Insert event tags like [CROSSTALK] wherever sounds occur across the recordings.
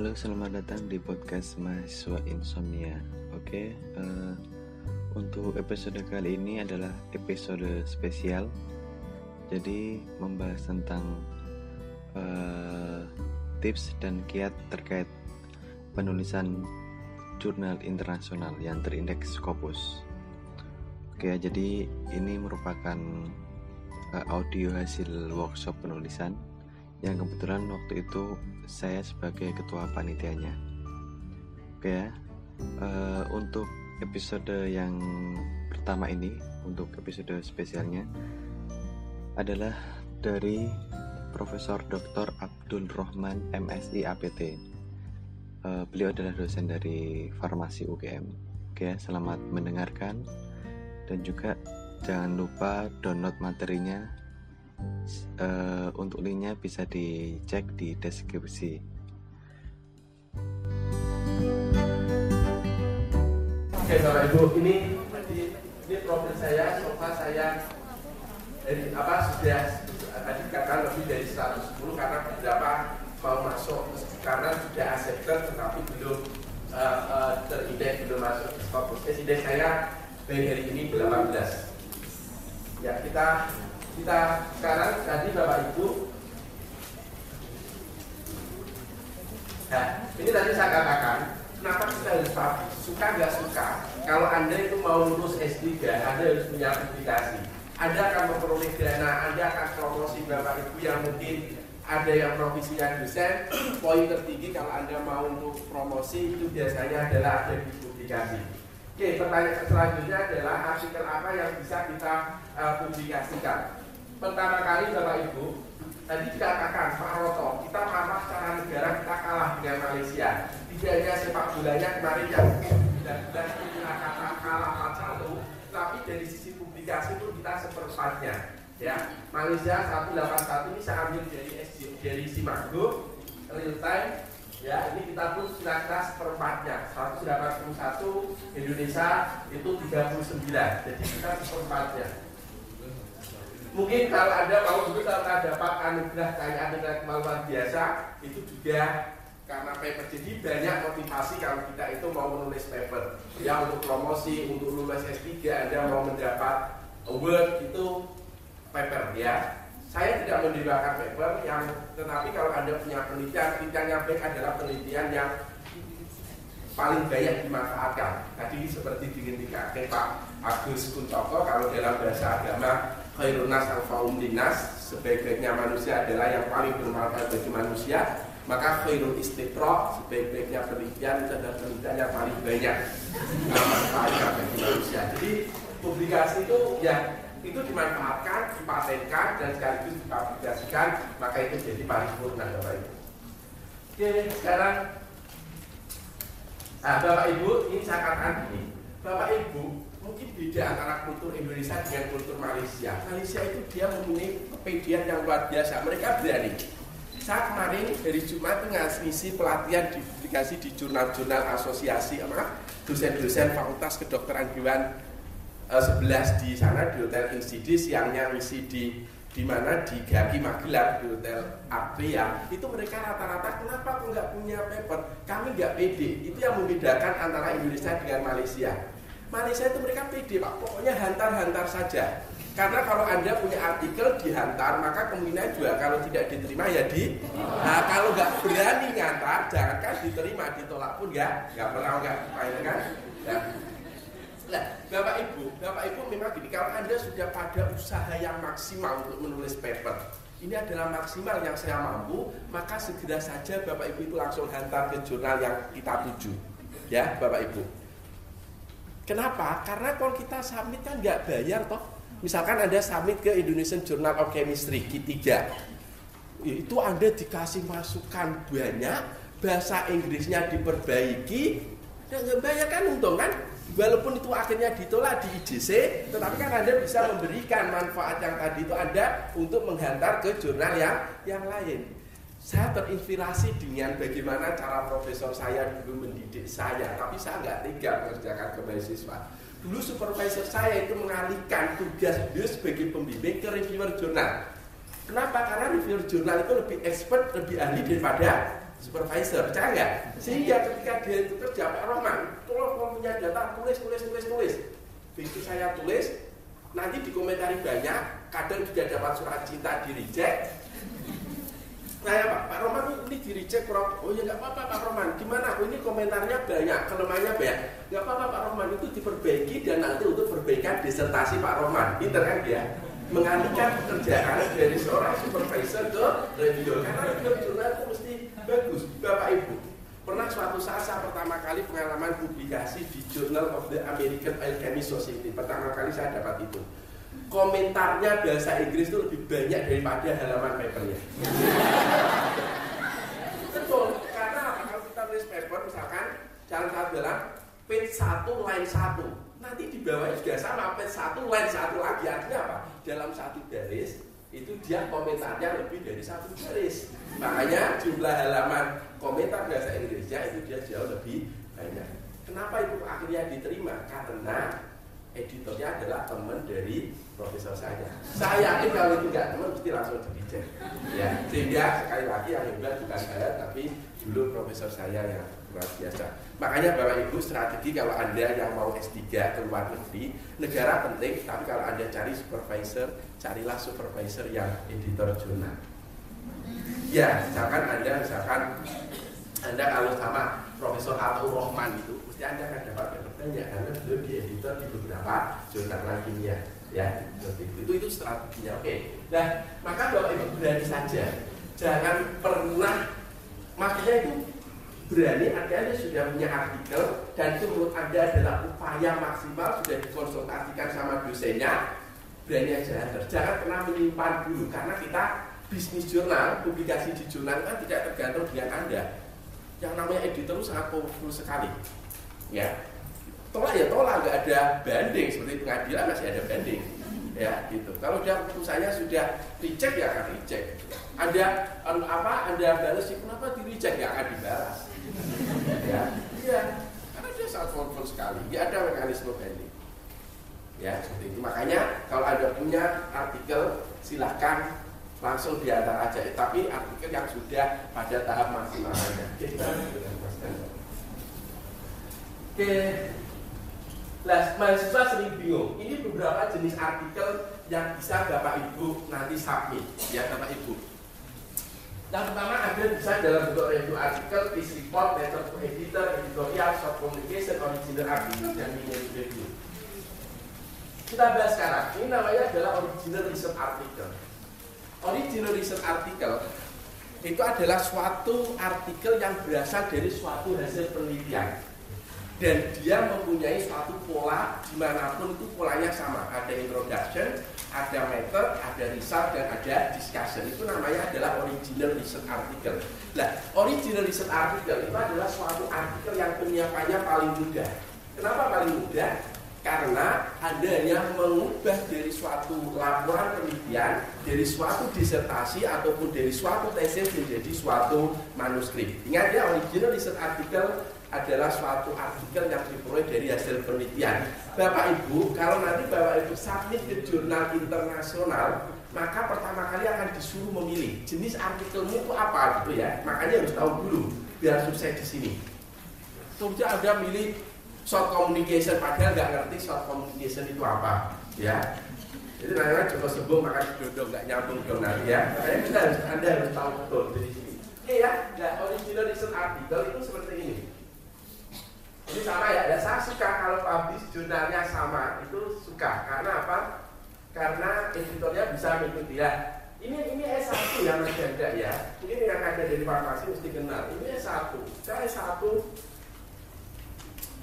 Halo, selamat datang di podcast mahasiswa insomnia. Oke, uh, untuk episode kali ini adalah episode spesial. Jadi membahas tentang uh, tips dan kiat terkait penulisan jurnal internasional yang terindeks Scopus. Oke, jadi ini merupakan uh, audio hasil workshop penulisan yang kebetulan waktu itu saya sebagai ketua panitianya. Oke ya, uh, untuk episode yang pertama ini, untuk episode spesialnya adalah dari Profesor Dr. Abdul Rohman MSI APT. Uh, eh, beliau adalah dosen dari Farmasi UGM. Oke ya, selamat mendengarkan dan juga jangan lupa download materinya uh, untuk linknya bisa dicek di deskripsi oke bapak ibu ini ini profil saya sofa saya dari apa sudah tadi katakan lebih dari 110 karena beberapa mau masuk karena sudah accepted tetapi belum uh, uh, terindeks belum masuk ke. Indeks saya dari hari ini 18. Ya kita kita sekarang tadi Bapak Ibu. Nah, ini tadi saya katakan Kenapa kita harus? Suka nggak suka Kalau Anda itu mau lulus S3 Anda harus punya publikasi Anda akan memperoleh dana Anda akan promosi Bapak Ibu yang mungkin ada yang profesinya dosen. [CLEARS THROAT] Poin tertinggi kalau Anda mau untuk promosi Itu biasanya adalah ada di publikasi. Oke, pertanyaan selanjutnya adalah artikel apa yang bisa kita uh, publikasikan pertama kali Bapak Ibu tadi dikatakan Pak Roto kita marah secara negara kita kalah dengan Malaysia. Tidak hanya sepak bolanya kemarin yang tidak tidak kita kata kalah 4 tapi dari sisi publikasi itu kita seperempatnya ya. Malaysia 181 ini saya ambil dari SJ, dari Simago real time ya. Ini kita pun sudah kita seperempatnya 181 Indonesia itu 39 jadi kita seperempatnya mungkin kalau Anda mau dulu kalau dapat anugerah kayak anugerah luar biasa itu juga karena paper jadi banyak motivasi kalau kita itu mau menulis paper. Ya untuk promosi untuk lulus S3 Anda mau mendapat award itu paper ya. Saya tidak mendewakan paper yang tetapi kalau Anda punya penelitian penelitian yang baik adalah penelitian yang paling banyak dimanfaatkan. Tadi seperti dihentikan Pak Agus Kuncoko kalau dalam bahasa agama khairun nas anfa'um linnas sebaik-baiknya manusia adalah yang paling bermanfaat bagi manusia maka khairul istiqra sebaik-baiknya penelitian adalah penelitian yang paling banyak manfaatnya bagi manusia. Jadi publikasi itu ya itu dimanfaatkan, dipatenkan dan sekaligus dipublikasikan maka itu jadi paripurna Bapak Ibu. Oke sekarang nah, Bapak Ibu ini saya katakan ini. Bapak Ibu mungkin beda antara kultur Indonesia dengan kultur Malaysia. Malaysia itu dia mempunyai kepedian yang luar biasa. Mereka berani. Saat kemarin dari Jumat itu ngisi pelatihan di publikasi di jurnal-jurnal asosiasi sama dosen-dosen Fakultas Kedokteran Hewan eh, 11 di sana di Hotel Insidis siangnya ngisi di di mana di Gaki Magelang di Hotel Apria itu mereka rata-rata kenapa kok nggak punya paper kami nggak pede itu yang membedakan antara Indonesia dengan Malaysia Malaysia itu mereka pede pak, pokoknya hantar-hantar saja. Karena kalau anda punya artikel dihantar, maka kemungkinan juga kalau tidak diterima ya di. Nah kalau nggak berani ngantar, jangankan diterima, ditolak pun ya, nggak pernah nggak main kan. Nah, nah, Bapak Ibu, Bapak Ibu memang gini, kalau Anda sudah pada usaha yang maksimal untuk menulis paper, ini adalah maksimal yang saya mampu, maka segera saja Bapak Ibu itu langsung hantar ke jurnal yang kita tuju. Ya, Bapak Ibu. Kenapa? Karena kalau kita submit kan nggak bayar toh. Misalkan Anda submit ke Indonesian Journal of Chemistry Q3. Itu Anda dikasih masukan banyak, bahasa Inggrisnya diperbaiki, dan nggak bayar kan untung kan? Walaupun itu akhirnya ditolak di IJC, tetapi kan Anda bisa memberikan manfaat yang tadi itu Anda untuk menghantar ke jurnal yang yang lain saya terinspirasi dengan bagaimana cara profesor saya dulu mendidik saya, tapi saya nggak tega mengerjakan ke mahasiswa. Dulu supervisor saya itu mengalihkan tugas beliau sebagai pembimbing ke reviewer jurnal. Kenapa? Karena reviewer jurnal itu lebih expert, lebih ahli daripada supervisor, percaya nggak? Sehingga ketika dia itu kerja Pak Roman, tolong kalau punya data tulis, tulis, tulis, tulis. Begitu saya tulis, nanti dikomentari banyak, kadang juga dapat surat cinta di reject. Saya Pak, Pak Roman ini di reject kurang, oh ya nggak apa-apa Pak Roman, gimana? Oh, ini komentarnya banyak, kelemahannya banyak. Nggak apa-apa Pak Roman, itu diperbaiki dan nanti untuk perbaikan disertasi Pak Roman. Pinter kan dia? mengalihkan pekerjaan dari seorang supervisor ke reviewer karena reviewer jurnal itu mesti bagus Bapak Ibu pernah suatu saat saya pertama kali pengalaman publikasi di Journal of the American Alchemist Society pertama kali saya dapat itu komentarnya bahasa Inggris itu lebih banyak daripada halaman papernya. Betul karena kalau kita tulis paper misalkan jalan satu dalam page 1 line 1 nanti di bawah juga sama page satu line satu lagi. Artinya apa? Dalam satu garis itu dia komentarnya lebih dari satu garis. Makanya jumlah halaman komentar bahasa Inggrisnya itu dia jauh lebih banyak. Kenapa itu akhirnya diterima? Karena editornya adalah teman dari profesor saya saya yakin kalau itu nggak teman mesti langsung dicek ya sehingga sekali lagi yang hebat bukan saya tapi dulu profesor saya yang luar biasa. Makanya Bapak Ibu strategi kalau Anda yang mau S3 ke luar negeri, negara penting, tapi kalau Anda cari supervisor, carilah supervisor yang editor jurnal. Ya, misalkan Anda misalkan Anda kalau sama Profesor Atul Rohman itu, mesti Anda akan dapat banyak karena beliau di editor di beberapa jurnal kimia ya itu. Itu, strateginya oke. Nah maka bapak ibu berani saja jangan pernah makanya itu berani Anda sudah punya artikel dan itu menurut Anda adalah upaya maksimal sudah dikonsultasikan sama dosennya berani aja jangan pernah menyimpan dulu karena kita bisnis jurnal publikasi di jurnal kan tidak tergantung dengan Anda. Yang namanya editor itu sangat powerful sekali ya. Tolak ya tolak nggak ada banding. Seperti pengadilan masih ada banding. Ya gitu. Kalau dia keputusannya sudah reject ya akan reject. Ada apa anda balas kenapa di reject? Ya akan dibalas. Ya iya. Karena dia sangat powerful sekali. Dia ada mekanisme banding. Ya seperti itu. Makanya kalau ada punya artikel silahkan langsung diantar aja. Tapi artikel yang sudah pada tahap maksimal saja oke Nah, mahasiswa sering bingung. Ini beberapa jenis artikel yang bisa Bapak Ibu nanti submit, ya Bapak Ibu. Yang pertama ada bisa dalam bentuk review artikel, piece report, letter to editor, editorial, short communication, original article, dan mini review. Kita bahas sekarang. Ini namanya adalah original research article. Original research article itu adalah suatu artikel yang berasal dari suatu hasil penelitian dan dia mempunyai suatu pola di mana pun itu polanya sama. Ada introduction ada method, ada result dan ada discussion. Itu namanya adalah original research article. Nah original research article itu adalah suatu artikel yang penyiapannya paling mudah. Kenapa paling mudah? Karena Anda hanya mengubah dari suatu laporan penelitian dari suatu disertasi ataupun dari suatu tesis menjadi suatu manuskrip ingat ya original research article adalah suatu artikel yang diperoleh dari hasil penelitian. Bapak Ibu, kalau nanti Bapak Ibu submit ke jurnal internasional, maka pertama kali akan disuruh memilih jenis artikelmu itu apa gitu ya. Makanya harus tahu dulu biar sukses di sini. Kemudian ada milih short communication padahal nggak ngerti short communication itu apa, ya. Jadi namanya coba sebelum makan dodong nggak nyambung dong nanti ya. Makanya kita harus anda harus tahu betul dari sini. Oke ya, nah original research artikel itu seperti ini. Ini sama ya, dan saya suka kalau publish jurnalnya sama itu suka karena apa? Karena editornya bisa mengikuti ya. Ini ini S1 yang ada ya. Ini yang ada dari farmasi mesti kenal. Ini S1. Saya S1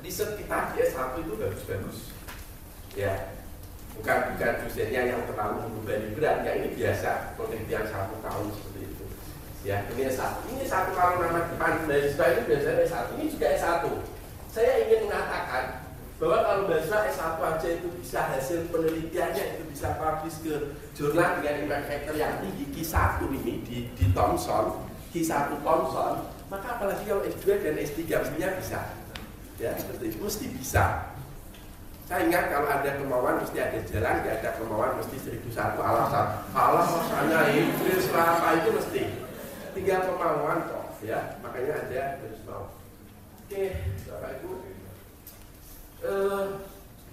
riset kita di S1 itu bagus-bagus. Ya. Bukan bukan dosennya yang terlalu membebani berat. Ya ini biasa penelitian satu tahun seperti itu. Ya, ini S1. Ini satu kalau nama depan mahasiswa itu biasanya S1. Ini juga S1 saya ingin mengatakan bahwa kalau bahasa S1 aja itu bisa hasil penelitiannya itu bisa publish ke jurnal dengan impact factor yang tinggi Q1 ini di, di Thomson Q1 Thomson maka apalagi kalau S2 dan S3 mestinya bisa ya seperti itu. Mesti bisa. Saya ingat kalau ada kemauan mesti ada jalan, tidak ada kemauan mesti seribu satu alasan. Alasannya Inggris apa itu mesti. Tiga kemauan kok ya. Makanya anda harus mau. Oke bapak ibu. Uh,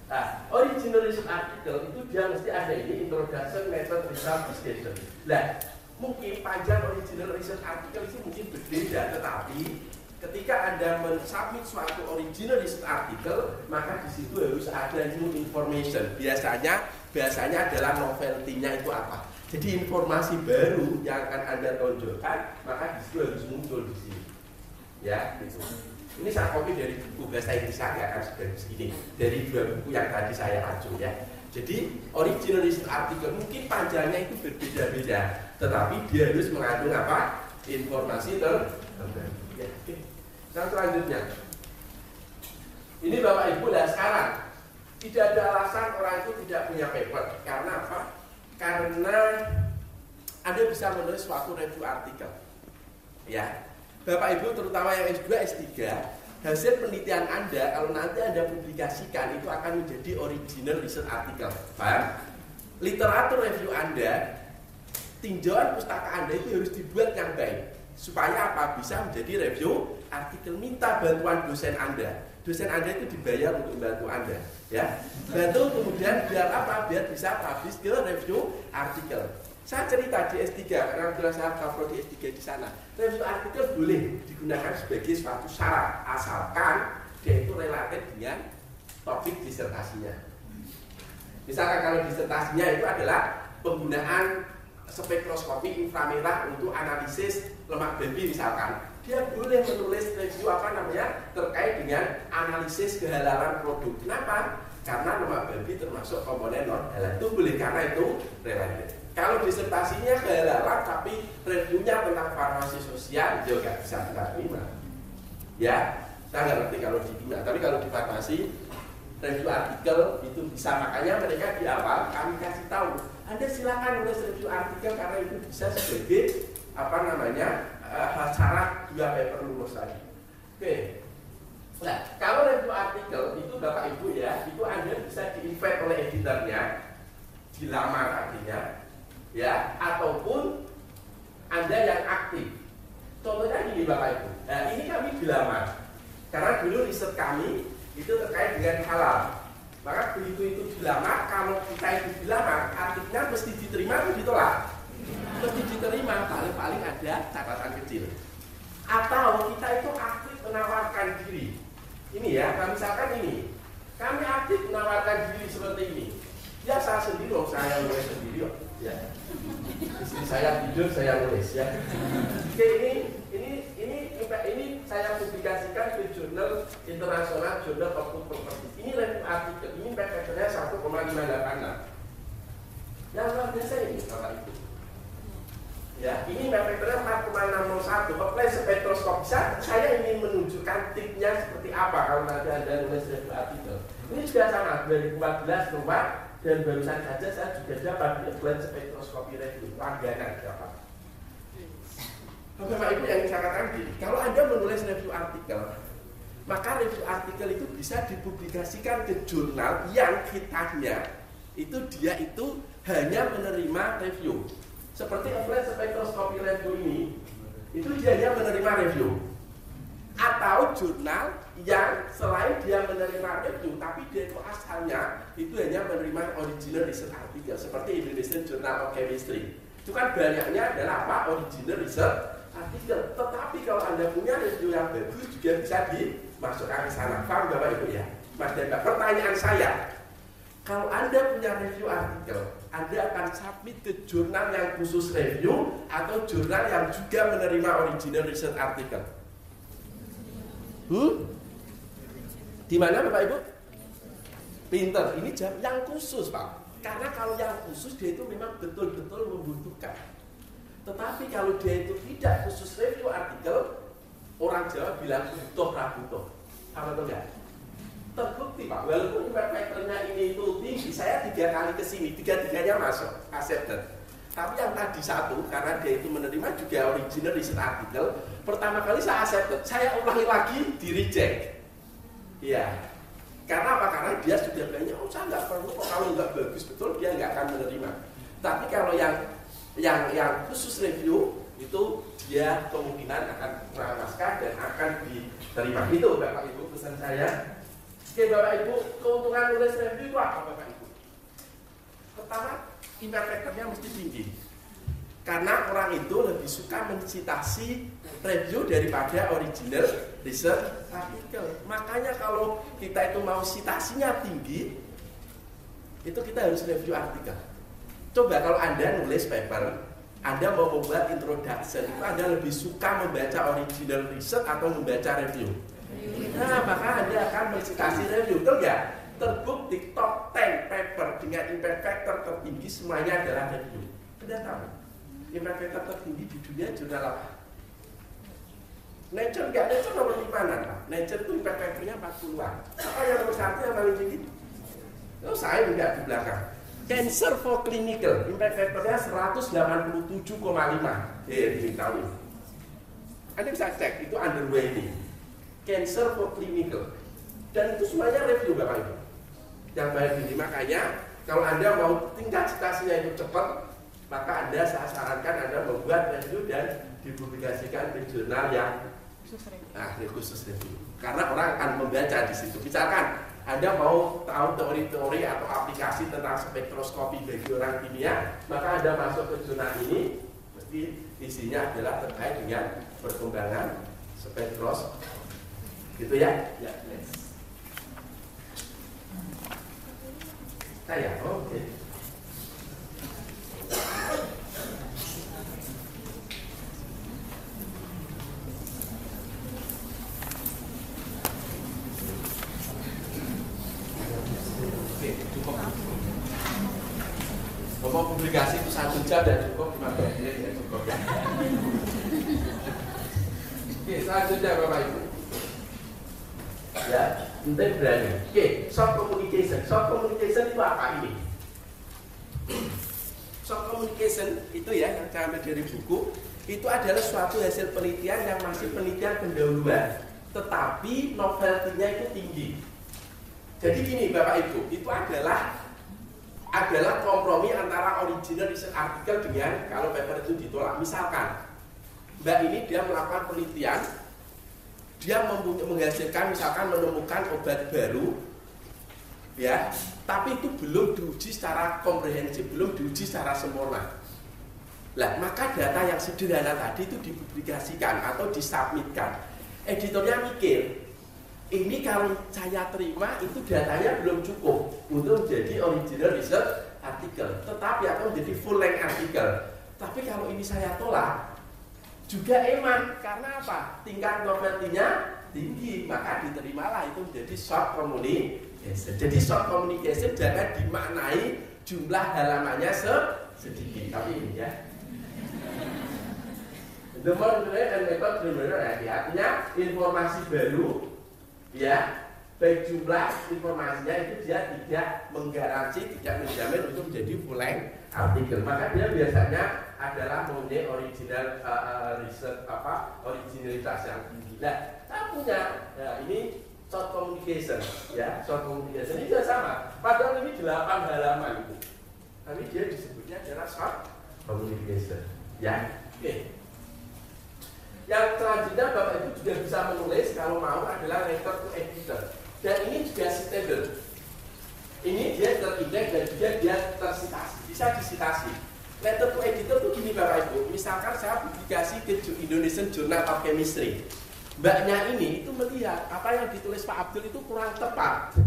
nah original research article itu dia mesti ada ini introduction method result discussion nah mungkin panjang original research article itu mungkin berbeda tetapi ketika anda mensubmit suatu original research article maka di situ harus ada new information. Biasanya biasanya adalah novelty-nya itu apa. Jadi informasi baru yang akan anda tonjolkan maka di situ harus muncul di sini. Ya gitu. Ini saya copy dari buku bahasa Inggris saya kan sudah segini dari dua buku yang tadi saya acu ya. Jadi original research article mungkin panjangnya itu berbeda-beda tetapi dia harus mengandung apa? Informasi terbaru. Ya, oke. Nah selanjutnya ini bapak ibu lah sekarang tidak ada alasan orang itu tidak punya paper. Karena apa? Karena anda bisa menulis suatu review artikel. Ya bapak ibu terutama yang S2 S3 hasil penelitian Anda kalau nanti Anda publikasikan itu akan menjadi original research article. Paham? Literatur review Anda tinjauan pustaka Anda itu harus dibuat yang baik. Supaya apa? Bisa menjadi review artikel minta bantuan dosen Anda. Dosen Anda itu dibayar untuk bantu Anda ya. Bantu kemudian biar apa? Biar bisa publish ke review artikel. Saya cerita di S3 karena sudah saya cover di S3 di sana. Review artikel boleh digunakan sebagai suatu syarat asalkan dia itu relatif dengan topik disertasinya. Misalkan kalau disertasinya itu adalah penggunaan spektroskopi inframerah untuk analisis lemak babi misalkan dia boleh menulis review apa namanya terkait dengan analisis kehalalan produk. Kenapa? karena lemak babi termasuk komponen non halal itu boleh karena itu relatif. Kalau disertasinya kehalalan tapi reviewnya tentang farmasi sosial juga bisa kita terima. Ya saya nggak ngerti kalau di dunia tapi kalau di farmasi review artikel itu bisa. Makanya mereka di awal kami kasih tahu anda silakan nulis review artikel karena itu bisa sebagai apa namanya uh, syarat dua paper lulus tadi. Oke. Nah, kalau review artikel itu Bapak Ibu ya, itu Anda bisa di-invite oleh editornya, dilamar artinya, ya, ataupun Anda yang aktif. Contohnya ini Bapak Ibu. Nah, ini kami dilamar. Karena dulu riset kami itu terkait dengan halal maka begitu itu dilamar, kalau kita itu dilamar, artinya mesti diterima atau ditolak? Mesti diterima, paling-paling ada catatan kecil. Atau kita itu aktif menawarkan diri. Ini ya, nah misalkan ini, kami aktif menawarkan diri seperti ini. Ya saya sendiri, oh, saya nulis sendiri, oh. ya. Istri saya tidur, saya nulis ya. Oke ini, ini, ini, ini saya publikasikan ke jurnal internasional, jurnal of Property ini review artikel ini PPT-nya 1,586. Yang luar biasa ini Bapak Ibu. Ya, ini PPT-nya 4,601. Apply spektroskop. Saya, saya ingin menunjukkan tipnya seperti apa kalau nanti Anda nulis review artikel. Ini juga sama 2014 keluar dan barusan saja saya juga dapat di apply spektroskopi review langganan dapat. Bapak Ibu yang saya katakan gini, kalau Anda menulis review artikel, maka review artikel itu bisa dipublikasikan ke jurnal yang kitanya itu dia itu hanya menerima review seperti offline spektroskopi review ini itu dia hanya menerima review atau jurnal yang selain dia menerima review tapi dia itu asalnya itu hanya menerima original research artikel seperti Indonesian Journal of Chemistry itu kan banyaknya adalah apa original research artikel tetapi kalau anda punya review yang bagus juga bisa di masukkan ke sana. Paham Bapak Ibu ya? Mas Denda, pertanyaan saya, kalau Anda punya review artikel, Anda akan submit ke jurnal yang khusus review atau jurnal yang juga menerima original research artikel? Hmm? Di mana Bapak Ibu? Pinter, ini jam yang khusus Pak. Karena kalau yang khusus dia itu memang betul-betul membutuhkan. Tetapi kalau dia itu tidak khusus review artikel, orang Jawa bilang butuh rabutuh apa enggak terbukti pak walaupun factornya ini itu tiga kali ke sini tiga tiganya masuk accepted tapi yang tadi satu karena dia itu menerima juga original research artikel pertama kali saya accepted saya ulangi lagi di reject iya karena apa karena dia sudah banyak oh saya nggak perlu kok kalau nggak bagus betul dia nggak akan menerima tapi kalau yang yang yang khusus review itu dia kemungkinan akan naskah dan akan diterima. Itu Bapak Ibu pesan saya. Oke Bapak Ibu, keuntungan nulis review itu apa Bapak? Pertama, impact factornya mesti tinggi. Karena orang itu lebih suka mencitasi review daripada original research artikel. Makanya kalau kita itu mau citasinya tinggi, itu kita harus review artikel. Coba kalau Anda nulis paper, Anda mau membuat introduction, itu Anda lebih suka membaca original research atau membaca review? Nah, maka Anda akan mencitasi review, betul nggak? Terbukti top 10 paper dengan impact factor tertinggi semuanya adalah review. Anda tahu? Impact tertinggi di dunia jurnal apa? Nature enggak, Nature nomor lima Pak. Nature itu impact factornya 40-an. Apa yang nomor satu yang paling tinggi? Oh, saya enggak di belakang. Cancer for clinical, impact factornya 187,5. Eh, di ini. Anda bisa cek, itu underway ini. Cancer for clinical. Dan itu semuanya review Bapak Ibu. Yang baik ini makanya kalau Anda mau tingkat citasinya itu cepat, maka Anda saya sarankan Anda membuat review dan dipublikasikan di jurnal yang nah, khusus review. Karena orang akan membaca di situ. Misalkan Anda mau tahu teori-teori atau aplikasi tentang spektroskopi bagi orang kimia, maka Anda masuk ke jurnal ini, mesti isinya adalah terkait dengan perkembangan spektros. Gitu ya? Ya, yes. Saya, oke. Okay. Ngomong publikasi itu satu jam dan cukup lima belas menit ya cukup. Oke, selanjutnya Bapak. Ya, penting berani. Oke, soft communication. Soft communication itu apa ini? Soft communication itu ya yang ambil dari buku itu adalah suatu hasil penelitian yang masih penelitian pendahuluan tetapi novelty-nya itu tinggi. Jadi gini Bapak Ibu, itu adalah adalah kompromi antara original research artikel dengan kalau paper itu ditolak. Misalkan Mbak ini dia melakukan penelitian, dia menghasilkan misalkan menemukan obat baru, ya, tapi itu belum diuji secara komprehensif, belum diuji secara sempurna. Lah, maka data yang sederhana tadi itu dipublikasikan atau disubmitkan. Editornya mikir, ini kalau saya terima itu datanya belum cukup untuk menjadi original research artikel, tetapi akan menjadi full length artikel. Tapi kalau ini saya tolak, juga eman karena apa? Tingkat novelty-nya tinggi, maka diterimalah itu menjadi short communication. Jadi short communication jangan dimaknai jumlah halamannya sedikit. Tapi ini ya. The more and method ya, artinya informasi baru ya baik jumlah informasinya itu dia tidak menggaransi, tidak menjamin untuk menjadi full length artikel. Maka dia biasanya adalah mempunyai original uh, research apa originalitas yang tinggi. Nah, saya punya ya, ini short communication ya short communication ini juga sama padahal ini 8 halaman itu tapi dia disebutnya adalah short communication ya oke okay. yang selanjutnya Bapak Ibu juga bisa menulis kalau mau adalah letter to editor dan ini juga citable ini dia terindeks dan juga dia tersitasi bisa disitasi letter to editor itu gini Bapak Ibu misalkan saya publikasi ke Indonesian Journal of Chemistry mbaknya ini itu melihat apa yang ditulis Pak Abdul itu kurang tepat.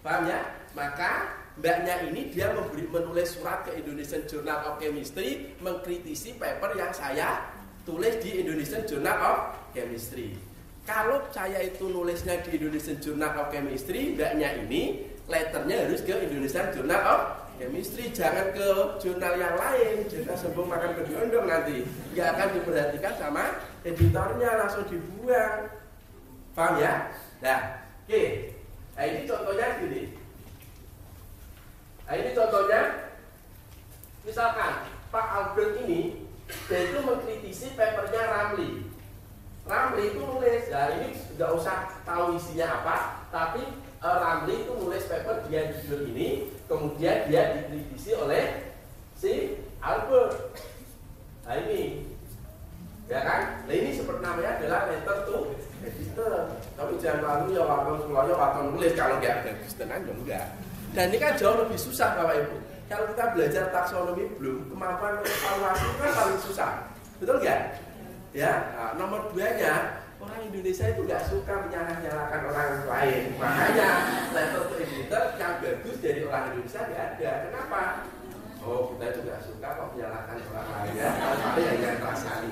Paham ya? Maka mbaknya ini dia memberi, menulis surat ke Indonesian Journal of Chemistry mengkritisi paper yang saya tulis di Indonesian Journal of Chemistry. Kalau saya itu nulisnya di Indonesian Journal of Chemistry, mbaknya ini letternya harus ke Indonesian Journal of chemistry. Jangan ke jurnal yang lain. Jangan sebelum makan kedondong nanti. Nggak akan diperhatikan sama editornya. Langsung dibuang. Paham ya? Nah oke. Okay. nah ini contohnya gini. Nah ini contohnya. Misalkan Pak Albert ini dia itu mengkritisi papernya Ramli. Ramli itu nulis. Ya ini nggak usah tahu isinya apa tapi uh, Ramli itu nulis paper dia judul ini, kemudian dia dikritisi oleh si Albert. Nah ini, ya kan? Nah ini seperti namanya adalah letter to editor. Tapi jangan lalu ya waktu semuanya waktu nulis kalau nggak ada Kristenan ya enggak. Dan ini kan jauh lebih susah bapak ibu. Kalau kita belajar taksonomi belum, kemampuan evaluasi kan paling susah. Betul nggak? Ya, nah, nomor duanya orang Indonesia itu nggak suka menyalah-nyalahkan orang lain. Makanya level to editor yang bagus dari orang Indonesia nggak ada. Kenapa? Oh, kita juga suka kok menyalahkan orang lain ya. Tapi yang yang rasani.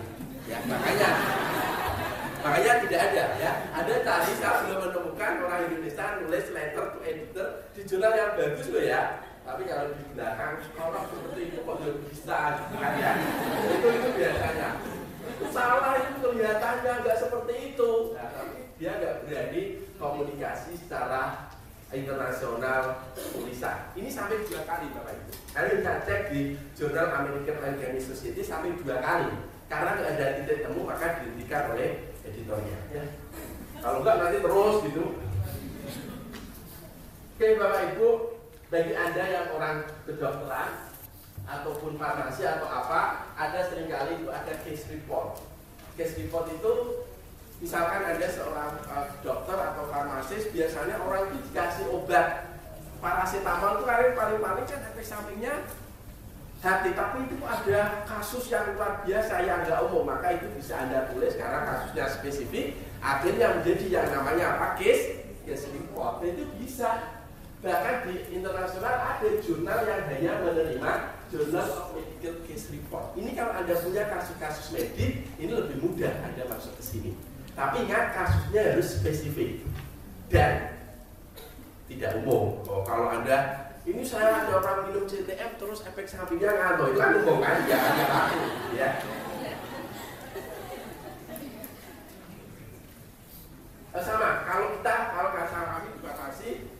Ya, makanya makanya tidak ada ya. Ada tadi saya belum menemukan orang Indonesia nulis letter to editor di jurnal yang bagus loh ya. Tapi kalau di belakang orang seperti itu kok belum bisa kan ya. Itu itu biasanya. Salah itu kelihatannya nggak seperti itu. Nah, tapi dia nggak berani komunikasi secara internasional tulisan. Ini sampai dua kali Bapak Ibu. Kalian bisa cek di jurnal American Organic Society sampai dua kali. Karena nggak ada titik temu maka dihentikan oleh editornya. Ya. Kalau enggak nanti terus gitu. Oke Bapak Ibu, bagi Anda yang orang kedokteran ataupun farmasi atau apa, ada sering kali itu ada case report. Case report itu misalkan ada seorang uh, dokter atau farmasis, biasanya orang itu dikasih obat. Paracetamol itu paling paling paling kan efek sampingnya. Hati tapi itu ada kasus yang luar biasa yang nggak umum maka itu bisa anda tulis karena kasusnya spesifik akhirnya menjadi yang namanya apa? Case case report. Itu bisa. Bahkan di internasional ada jurnal yang hanya menerima jurnal of medical case report. Ini kalau anda punya kasus-kasus medik ini lebih mudah anda masuk ke sini. Tapi ingat kasusnya harus spesifik dan tidak umum. Oh, kalau anda ini saya ada orang minum CTF terus efek sampingnya ngantuk itu kan umum kan? Ya ya Eh, sama kalau kita kalau bahasa kami juga kasih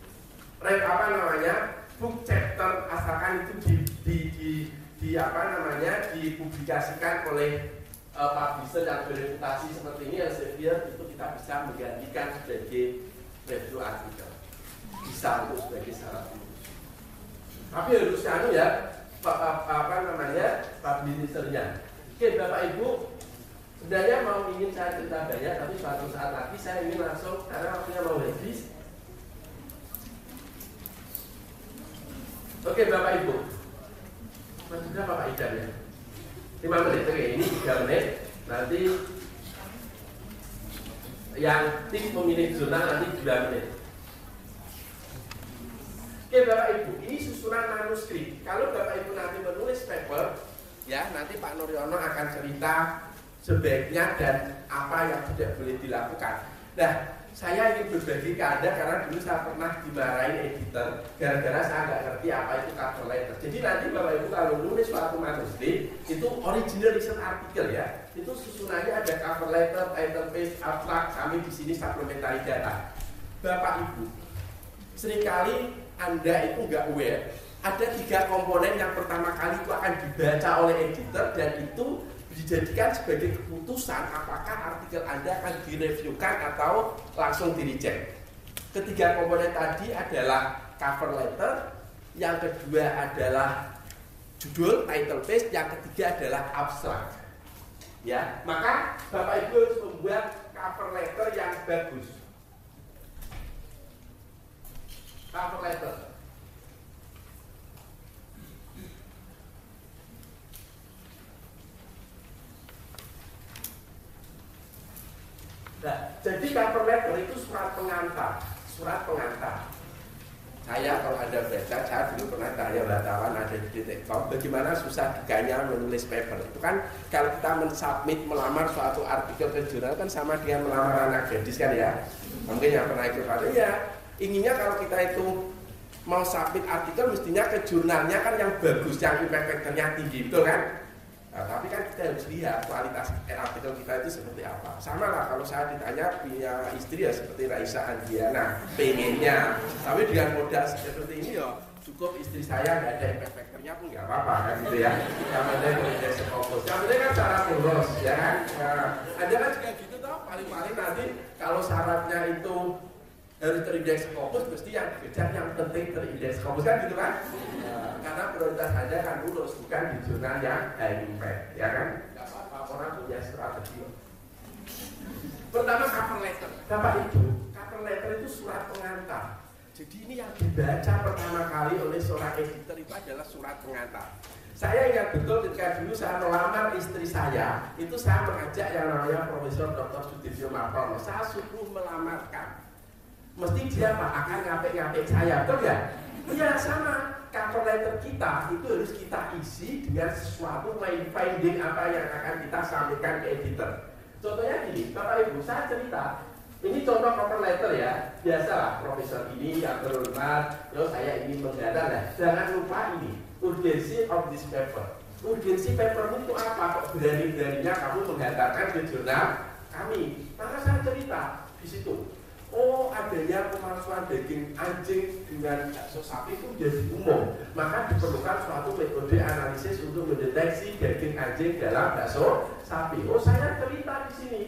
rek apa namanya book chapter asalkan itu di, di, di, di apa namanya dipublikasikan oleh uh, publisher yang bereputasi seperti ini Elsevier itu kita bisa menggantikan sebagai review artikel bisa untuk sebagai syarat lulus tapi harus anu ya apa, apa namanya publishernya oke bapak ibu sebenarnya mau ingin saya cerita banyak tapi suatu saat lagi saya ingin langsung karena waktunya mau habis oke bapak ibu masih berapa pak Idan ya 5 menit oke ini 3 menit nanti yang tim memilih zona nanti 2 menit Oke Bapak Ibu, ini susunan manuskrip. Kalau Bapak Ibu nanti menulis paper, ya nanti Pak Nuryono akan cerita sebaiknya dan apa yang tidak boleh dilakukan. Nah, saya ingin berbagi ke Anda karena dulu saya pernah dimarahin editor gara-gara saya nggak ngerti apa itu cover letter. Jadi nanti Bapak Ibu kalau nulis suatu manuskrip itu original recent artikel ya, itu susunannya ada cover letter, title page, abstract, kami di sini supplementary data. Bapak Ibu, sering kali anda itu nggak aware ada tiga komponen yang pertama kali itu akan dibaca oleh editor dan itu dijadikan sebagai keputusan apakah artikel Anda akan direviewkan atau langsung di reject. Ketiga komponen tadi adalah cover letter, yang kedua adalah judul title page, yang ketiga adalah abstract. Ya, maka Bapak Ibu harus membuat cover letter yang bagus. Cover letter. Nah, jadi cover letter itu surat pengantar, surat pengantar. Saya kalau ada baca, saya dulu pernah tanya wartawan ada di detik.com bagaimana susah dikanya menulis paper. Itu kan kalau kita mensubmit melamar suatu artikel ke jurnal kan sama dengan melamar anak gadis kan ya. Mungkin yang pernah ikut ada ya inginnya kalau kita itu mau submit artikel mestinya ke jurnalnya kan yang bagus, yang impact tinggi, betul kan? Nah, tapi kan kita harus lihat kualitas artikel kita itu seperti apa. Sama lah kalau saya ditanya punya istri ya seperti Raisa Andiana, pengennya. Tapi dengan modal seperti ini ya cukup istri saya nggak ada factornya pun nggak apa-apa kan gitu ya. Yang penting berindeks fokus. Yang penting kan cara boros ya kan. Nah, ada kan juga gitu toh paling-paling nanti kalau syaratnya itu harus terindeks fokus mesti yang dikejar yang penting terindeks fokus kan gitu kan karena prioritas anda kan lulus bukan di jurnal yang high impact ya kan Gak apa-apa orang punya strategi pertama cover letter bapak cover cover letter itu surat pengantar. Jadi ini yang dibaca pertama kali oleh seorang editor itu adalah surat pengantar. Saya ingat betul ketika dulu saya melamar istri saya, itu saya mengajak yang namanya Profesor Dr. Sudirjo Martono. Saya suruh melamarkan. Mesti dia akan ngapik-ngapik saya, betul ya? Iya sama. Cover letter kita itu harus kita isi dengan sesuatu main finding apa yang akan kita sampaikan ke editor. Contohnya gini, Bapak Ibu, saya cerita ini contoh cover letter ya, biasa lah profesor ini yang terhormat, terus saya ingin menggadang lah. Jangan lupa ini, urgency of this paper. Urgensi paper itu apa? Kok berani-beraninya kamu menghantarkan ke jurnal kami? Maka saya cerita di situ. Adanya pemalsuan daging anjing dengan bakso sapi itu menjadi umum. Maka diperlukan suatu metode analisis untuk mendeteksi daging anjing dalam bakso sapi. Oh saya cerita di sini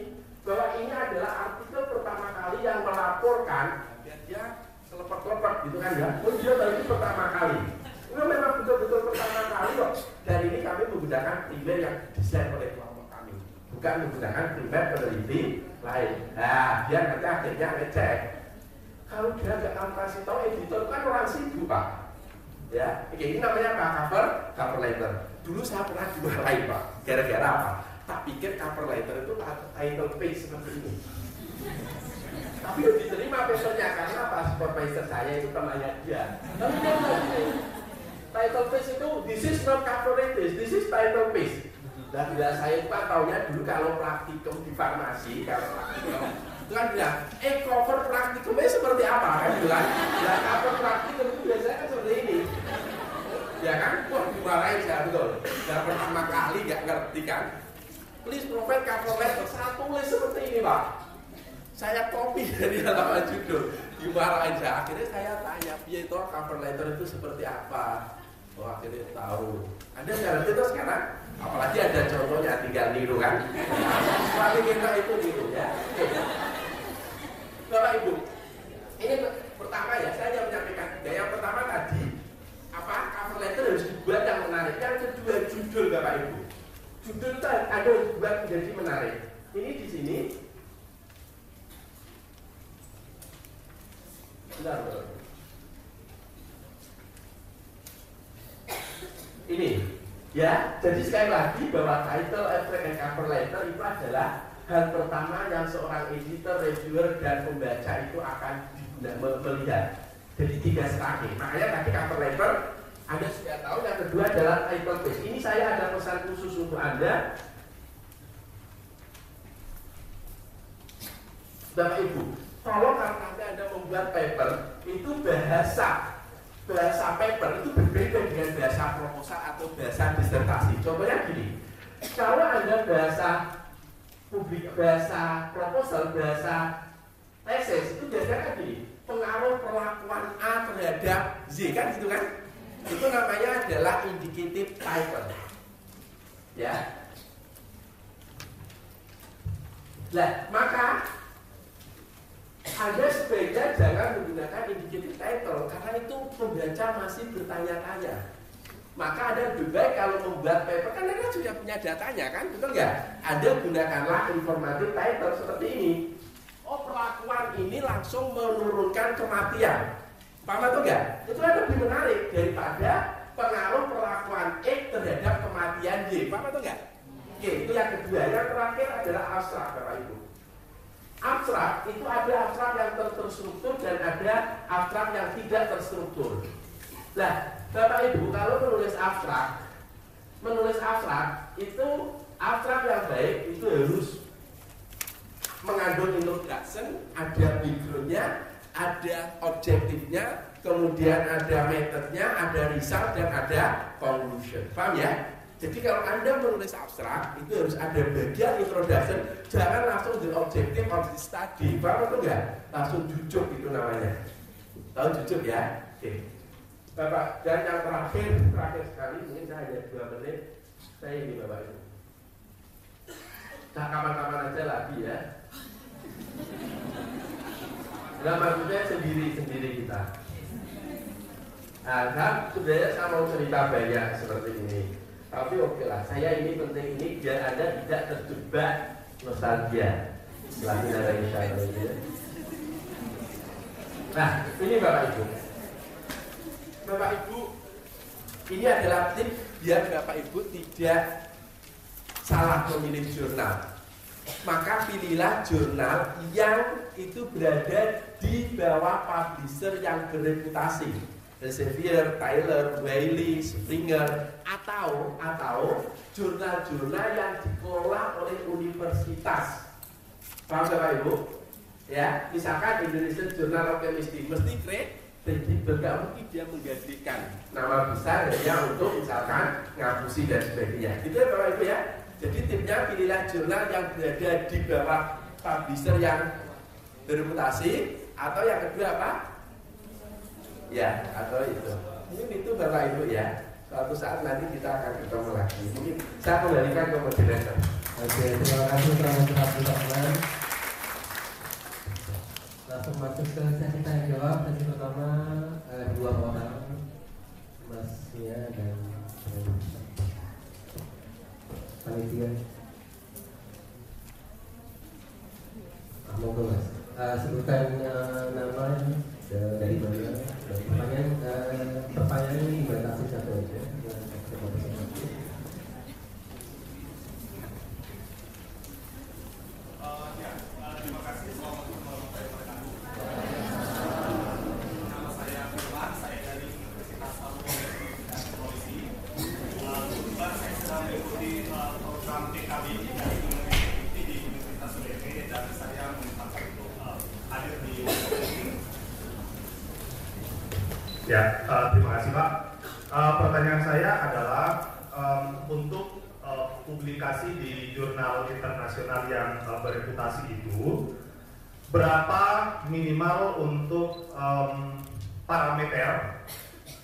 bahwa ini adalah artikel pertama kali yang melaporkan ya dia selepet-lepet gitu kan ya. Oh dia ini pertama kali. Itu memang betul-betul pertama kali kok. Dan ini kami menggunakan primer yang desain oleh kelompok kami bukan menggunakan primer peneliti lain. Nah dia nanti akhirnya ngecek kalau dia nggak kamu kasih tahu editor kan orang sibuk pak. Ya ini namanya apa? Cover cover letter dulu saya pernah dimarahin pak. Gara-gara apa? Tak pikir cover letter itu title page seperti ini. Tapi udah diterima besoknya karena pas supervisor saya itu temannya dia. Title page itu this is not cover letter this is title page. Dan bila saya itu kan dulu kalau praktikum di farmasi kalau praktikum itu kan bilang eh cover praktikumnya seperti apa? Kan bilang ya cover praktikum itu biasanya kan seperti ini. Ya kan? Wah dimarahin saya betul. Dan pertama kali gak ngerti kan? Please provide cover letter. Saya tulis seperti ini pak. Saya copy [LAUGHS] dari halaman judul. Dimarahin saya akhirnya saya tanya biar itu cover letter itu seperti apa? Oh akhirnya tahu. Anda nggak itu sekarang apalagi ada contohnya tinggal niru kan? Paling kita itu gitu ya Bapak Ibu ini pertama ya saya yang menyampaikan ya, yang pertama tadi apa cover letter harus dibuat yang menarik yang kedua judul Bapak Ibu judul itu ada buat menjadi menarik. Ini di sini. Ini, ya. Jadi sekali lagi bahwa title, abstract, dan cover letter itu adalah hal pertama yang seorang editor, reviewer, dan pembaca itu akan melihat. Jadi tiga strategi. Makanya tadi cover letter anda sudah tahu yang kedua adalah title page. Ini saya ada pesan khusus untuk Anda. Bapak Ibu, kalau nanti Anda membuat paper, itu bahasa bahasa paper itu berbeda dengan bahasa proposal atau bahasa disertasi. Contohnya gini, kalau Anda bahasa publik, bahasa proposal, bahasa tesis itu biasanya gini, pengaruh perlakuan A terhadap Z kan gitu kan? itu namanya adalah indicative title. Ya. Nah maka anda sebaiknya jangan menggunakan indicative title karena itu pembaca masih bertanya-tanya maka Anda lebih baik kalau membuat paper kan Anda sudah punya datanya kan betul nggak Anda gunakanlah informatif title seperti ini oh perlakuan ini langsung menurunkan kematian Paham atau enggak? Itu kan lebih menarik daripada pengaruh perlakuan X terhadap kematian Y. Paham atau enggak? Oke, itu yang kedua. Yang terakhir adalah abstrak, Bapak Ibu. Abstrak itu ada abstrak yang terstruktur dan ada abstrak yang tidak terstruktur. Nah, Bapak Ibu kalau menulis abstrak, menulis abstrak itu abstrak yang baik itu harus mengandung introduction, ada backgroundnya, ada objektifnya, kemudian ada metodenya, ada result dan ada conclusion. Paham ya? Jadi kalau Anda menulis abstrak, itu harus ada bagian introduction, jangan langsung the objective of the study. Paham atau enggak? Langsung jujur itu namanya. Tahu jujur ya? Oke. Bapak, dan yang terakhir, terakhir sekali, mungkin saya hanya dua menit, saya ini Bapak Ibu. Nah, kapan-kapan aja lagi ya. Nah maksudnya sendiri-sendiri kita Nah sebenarnya saya mau cerita banyak seperti ini Tapi oke lah, saya ini penting ini biar Anda tidak terjebak nostalgia Lagi dari Allah Nah, ini Bapak Ibu. Bapak Ibu, ini adalah tip biar Bapak Ibu tidak salah memilih jurnal. Maka pilihlah jurnal yang itu berada di bawah publisher yang bereputasi. Elsevier, Tyler, Wiley, Springer, atau atau jurnal-jurnal yang dikelola oleh universitas. Paham Bapak Ibu? Ya, misalkan Indonesian Journal of Chemistry mesti kredibel, nggak mungkin dia menggantikan nama besar dia untuk misalkan ngapusi dan sebagainya. Gitu ya Ibu ya. Jadi timnya pilihlah jurnal yang berada di bawah publisher yang bereputasi atau yang kedua apa? Ya, atau itu. Mungkin itu Bapak Ibu ya. Suatu saat nanti kita akan ketemu lagi. Mungkin saya kembalikan ke moderator. Oke, terima kasih telah teman Langsung masuk ke sesi tanya jawab. Sesi pertama eh, dua orang, Mas Mia dan panitia. Ah, Monggo mas. Uh, sebutkan uh, nama dari mana pertanyaan uh, pertanyaan ini dibatasi satu aja. Ya, uh, terima kasih Pak. Uh, pertanyaan saya adalah um, untuk uh, publikasi di jurnal internasional yang uh, bereputasi itu, berapa minimal untuk um, parameter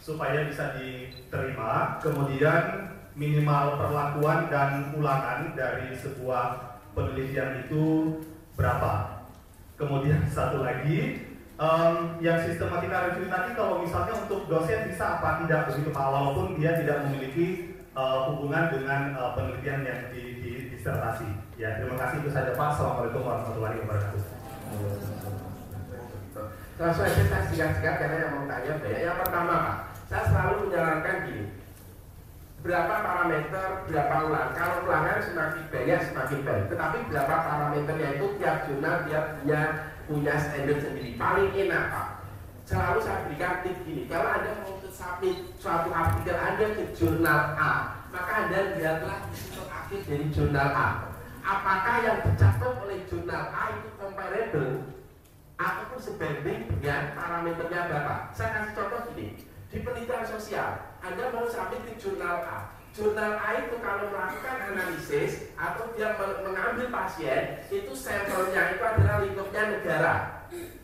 supaya bisa diterima, kemudian minimal perlakuan dan ulangan dari sebuah penelitian itu berapa? Kemudian satu lagi, um, yang sistematika review tadi kalau misalnya untuk dosen bisa apa tidak begitu Pak walaupun dia tidak memiliki uh, hubungan dengan uh, penelitian yang di, di disertasi. Ya terima kasih itu saja Pak. Assalamualaikum warahmatullahi wabarakatuh. Langsung aja saya singkat-singkat karena yang mau tanya banyak. Yang pertama Pak, saya selalu menyarankan gini. Berapa parameter, berapa ulang. Kalau ulangan semakin banyak semakin baik. Tetapi berapa parameternya itu tiap jurnal dia punya punya standar sendiri. Paling enak Pak. Selalu saya berikan tip gini. Kalau Anda mau ke submit suatu artikel Anda ke jurnal A, maka Anda lihatlah di akhir dari jurnal A. Apakah yang dicatat oleh jurnal A itu comparable ataupun sebanding dengan parameternya berapa? Saya kasih contoh gini. Di penelitian sosial, Anda mau submit di jurnal A. Jurnal A itu kalau melakukan analisis atau dia mengambil pasien, itu sampelnya itu adalah lingkupnya negara.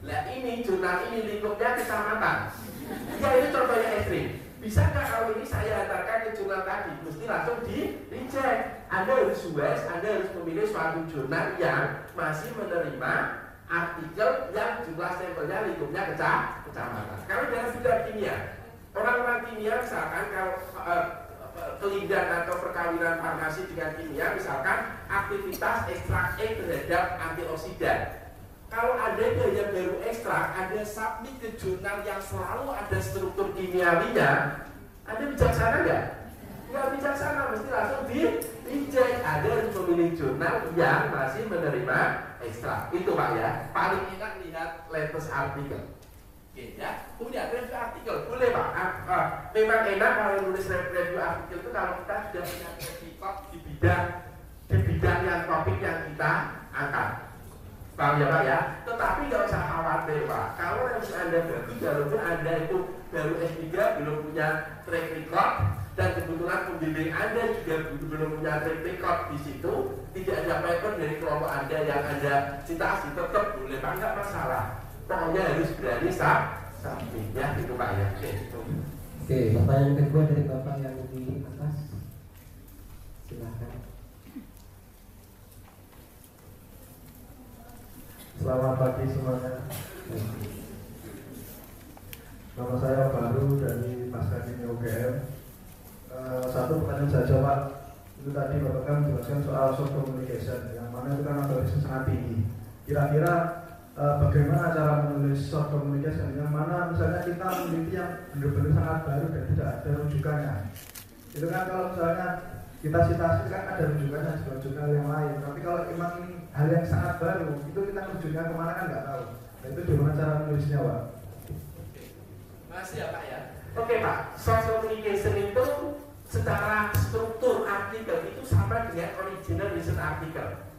Nah ini jurnal ini lingkupnya kecamatan. Ya ini contohnya ekstrim. Bisa nggak kalau ini saya antarkan ke jurnal tadi? Mesti langsung di reject. Anda harus wise, Anda harus memilih suatu jurnal yang masih menerima artikel yang jumlah sampelnya lingkupnya kecamatan. Kalau dalam bidang kimia, orang-orang kimia misalkan kalau uh, kelindan atau perkawinan farmasi dengan kimia misalkan aktivitas ekstrak E terhadap antioksidan. Kalau ada yang baru ekstrak ada submit ke jurnal yang selalu ada struktur kimiawinya ada bijaksana nggak? nggak bijaksana mesti langsung di reject ada memilih jurnal yang masih menerima ekstrak. Itu pak ya. Paling enak lihat latest artikel Oke, ya. Kemudian review artikel, boleh pak. Ah, ah, memang enak kalau nulis review artikel itu kalau kita sudah punya record di bidang di bidang yang topik yang kita angkat. Paham ya pak ya? Tetapi nggak usah khawatir pak. Kalau review anda bagus, walaupun anda itu baru S3 belum punya track record dan kebetulan pembimbing anda juga belum punya track record di situ, tidak ada paper dari kelompok anda yang anda citasi tetap boleh pak, masalah pokoknya harus berani sah ya itu pak ya oke itu oke pertanyaan kedua dari bapak yang di atas silahkan Selamat pagi semuanya. Nama saya baru dari Pasca Kimia UGM. Uh, satu pertanyaan saja Pak. Itu tadi Bapak kan menjelaskan soal soft communication, yang mana itu kan analisisnya sangat tinggi. Kira-kira uh, bagaimana cara menulis short communication yang mana misalnya kita meneliti yang benar-benar sangat baru dan tidak ada rujukannya. Itu kan kalau misalnya kita citasi kan ada rujukannya sebuah jurnal yang lain. Tapi kalau memang ini hal yang sangat baru itu kita rujuknya ke mana kan nggak tahu. Nah, itu gimana cara menulisnya pak? Masih ya pak ya. Oke pak. Short communication itu secara struktur artikel itu sama dengan original research article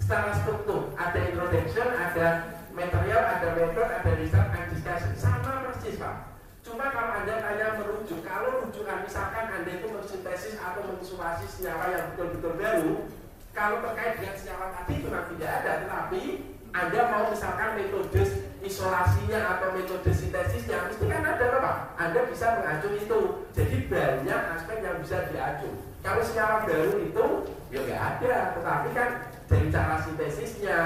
secara struktur ada introduction ada material ada method ada research and discussion sama persis pak cuma kalau anda tanya merujuk kalau rujukan misalkan anda itu mensintesis atau mengisolasi senyawa yang betul-betul baru kalau terkait dengan senyawa tadi itu memang tidak ada tetapi anda mau misalkan metode isolasinya atau metode sintesisnya mesti kan ada apa? Anda bisa mengacu itu. Jadi banyak aspek yang bisa diacu. Kalau senyawa baru itu ya nggak ada, tetapi kan dari cara sintesisnya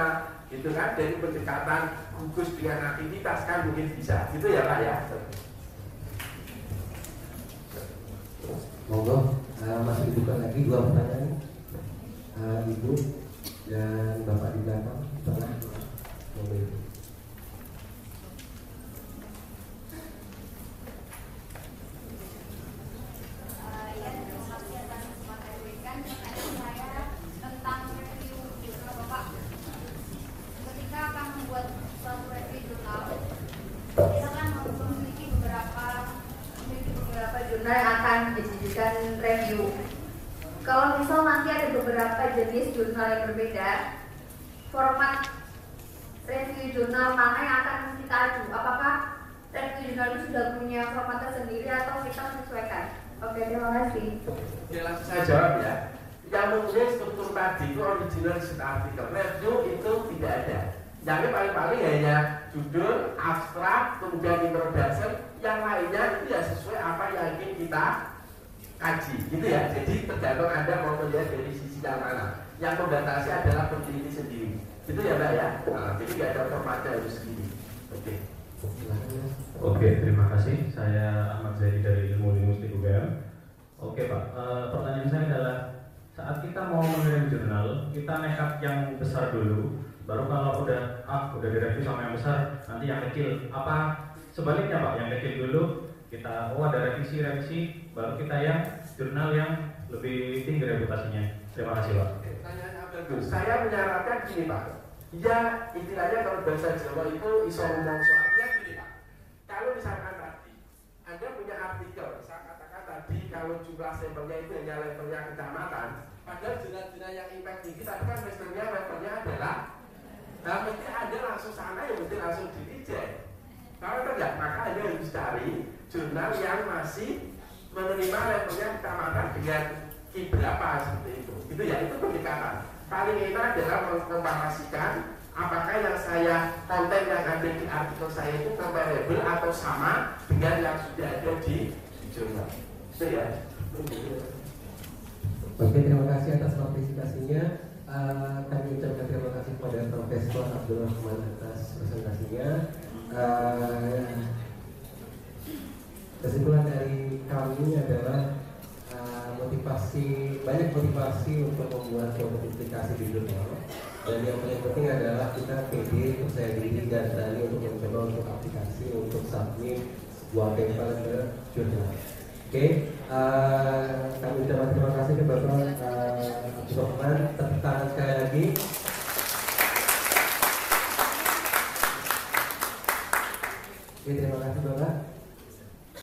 gitu kan? Dari pendekatan gugus dengan aktivitas kan mungkin bisa. Gitu ya pak ya? Monggo. Uh, masih dibuka lagi dua pertanyaan. Uh, ibu dan bapak di belakang. Tengah jurnal yang berbeda format review jurnal mana yang akan kita aju apakah review jurnal itu sudah punya format tersendiri atau kita menyesuaikan? Oke terima kasih. Oke langsung saya jawab ya. Yang mempunyai struktur tadi itu original research article review itu tidak ada. Yang paling-paling hanya judul, abstrak, kemudian introduction, yang lainnya itu ya sesuai apa yang ingin kita kaji, gitu ya. Jadi tergantung Anda mau melihat dari sisi yang mana. Yang membatasi adalah peneliti sendiri. Itu ya mbak ya? Nah, jadi nggak ada formatnya harus segini oke. Oke terima kasih. Saya Ahmad Zaidi dari ilmu linguistik UGM oke pak. E, pertanyaan saya adalah saat kita mau mengirim jurnal kita nekat yang besar dulu baru kalau udah ah udah direview sama yang besar nanti yang kecil. Apa sebaliknya pak? Yang kecil dulu kita oh ada revisi revisi baru kita yang jurnal yang lebih tinggi reputasinya terima kasih pak saya menyarankan gini Pak. Ya istilahnya kalau bahasa Jawa itu iso ngomong soalnya gini Pak. Kalau misalkan tadi Anda punya artikel, saya katakan tadi kalau jumlah sampelnya itu hanya levelnya kecamatan, padahal zona-zona yang impact tinggi tadi kan masternya levelnya adalah Nah, mesti Anda langsung sana ya mesti langsung di. Kalau tidak, maka Anda harus cari jurnal yang masih menerima levelnya kecamatan dengan ki berapa seperti itu. Itu ya, itu pendekatan paling enak adalah mengkomparasikan apakah yang saya konten yang ada di artikel saya itu comparable atau sama dengan yang sudah ada di, jurnal. Itu ya. Oke, terima kasih atas partisipasinya. Uh, kami ucapkan terima kasih kepada Profesor Abdul Rahman atas presentasinya. Uh, kesimpulan dari kami adalah motivasi banyak motivasi untuk membuat suatu publikasi di jurnal dan yang paling penting adalah kita pede percaya diri dan berani untuk mencoba untuk aplikasi untuk submit sebuah paper ke jurnal. Oke, okay. uh, eh, kami terima kasih ke Bapak uh, Sokman. Tepuk tangan sekali lagi. Oke, terima kasih Bapak.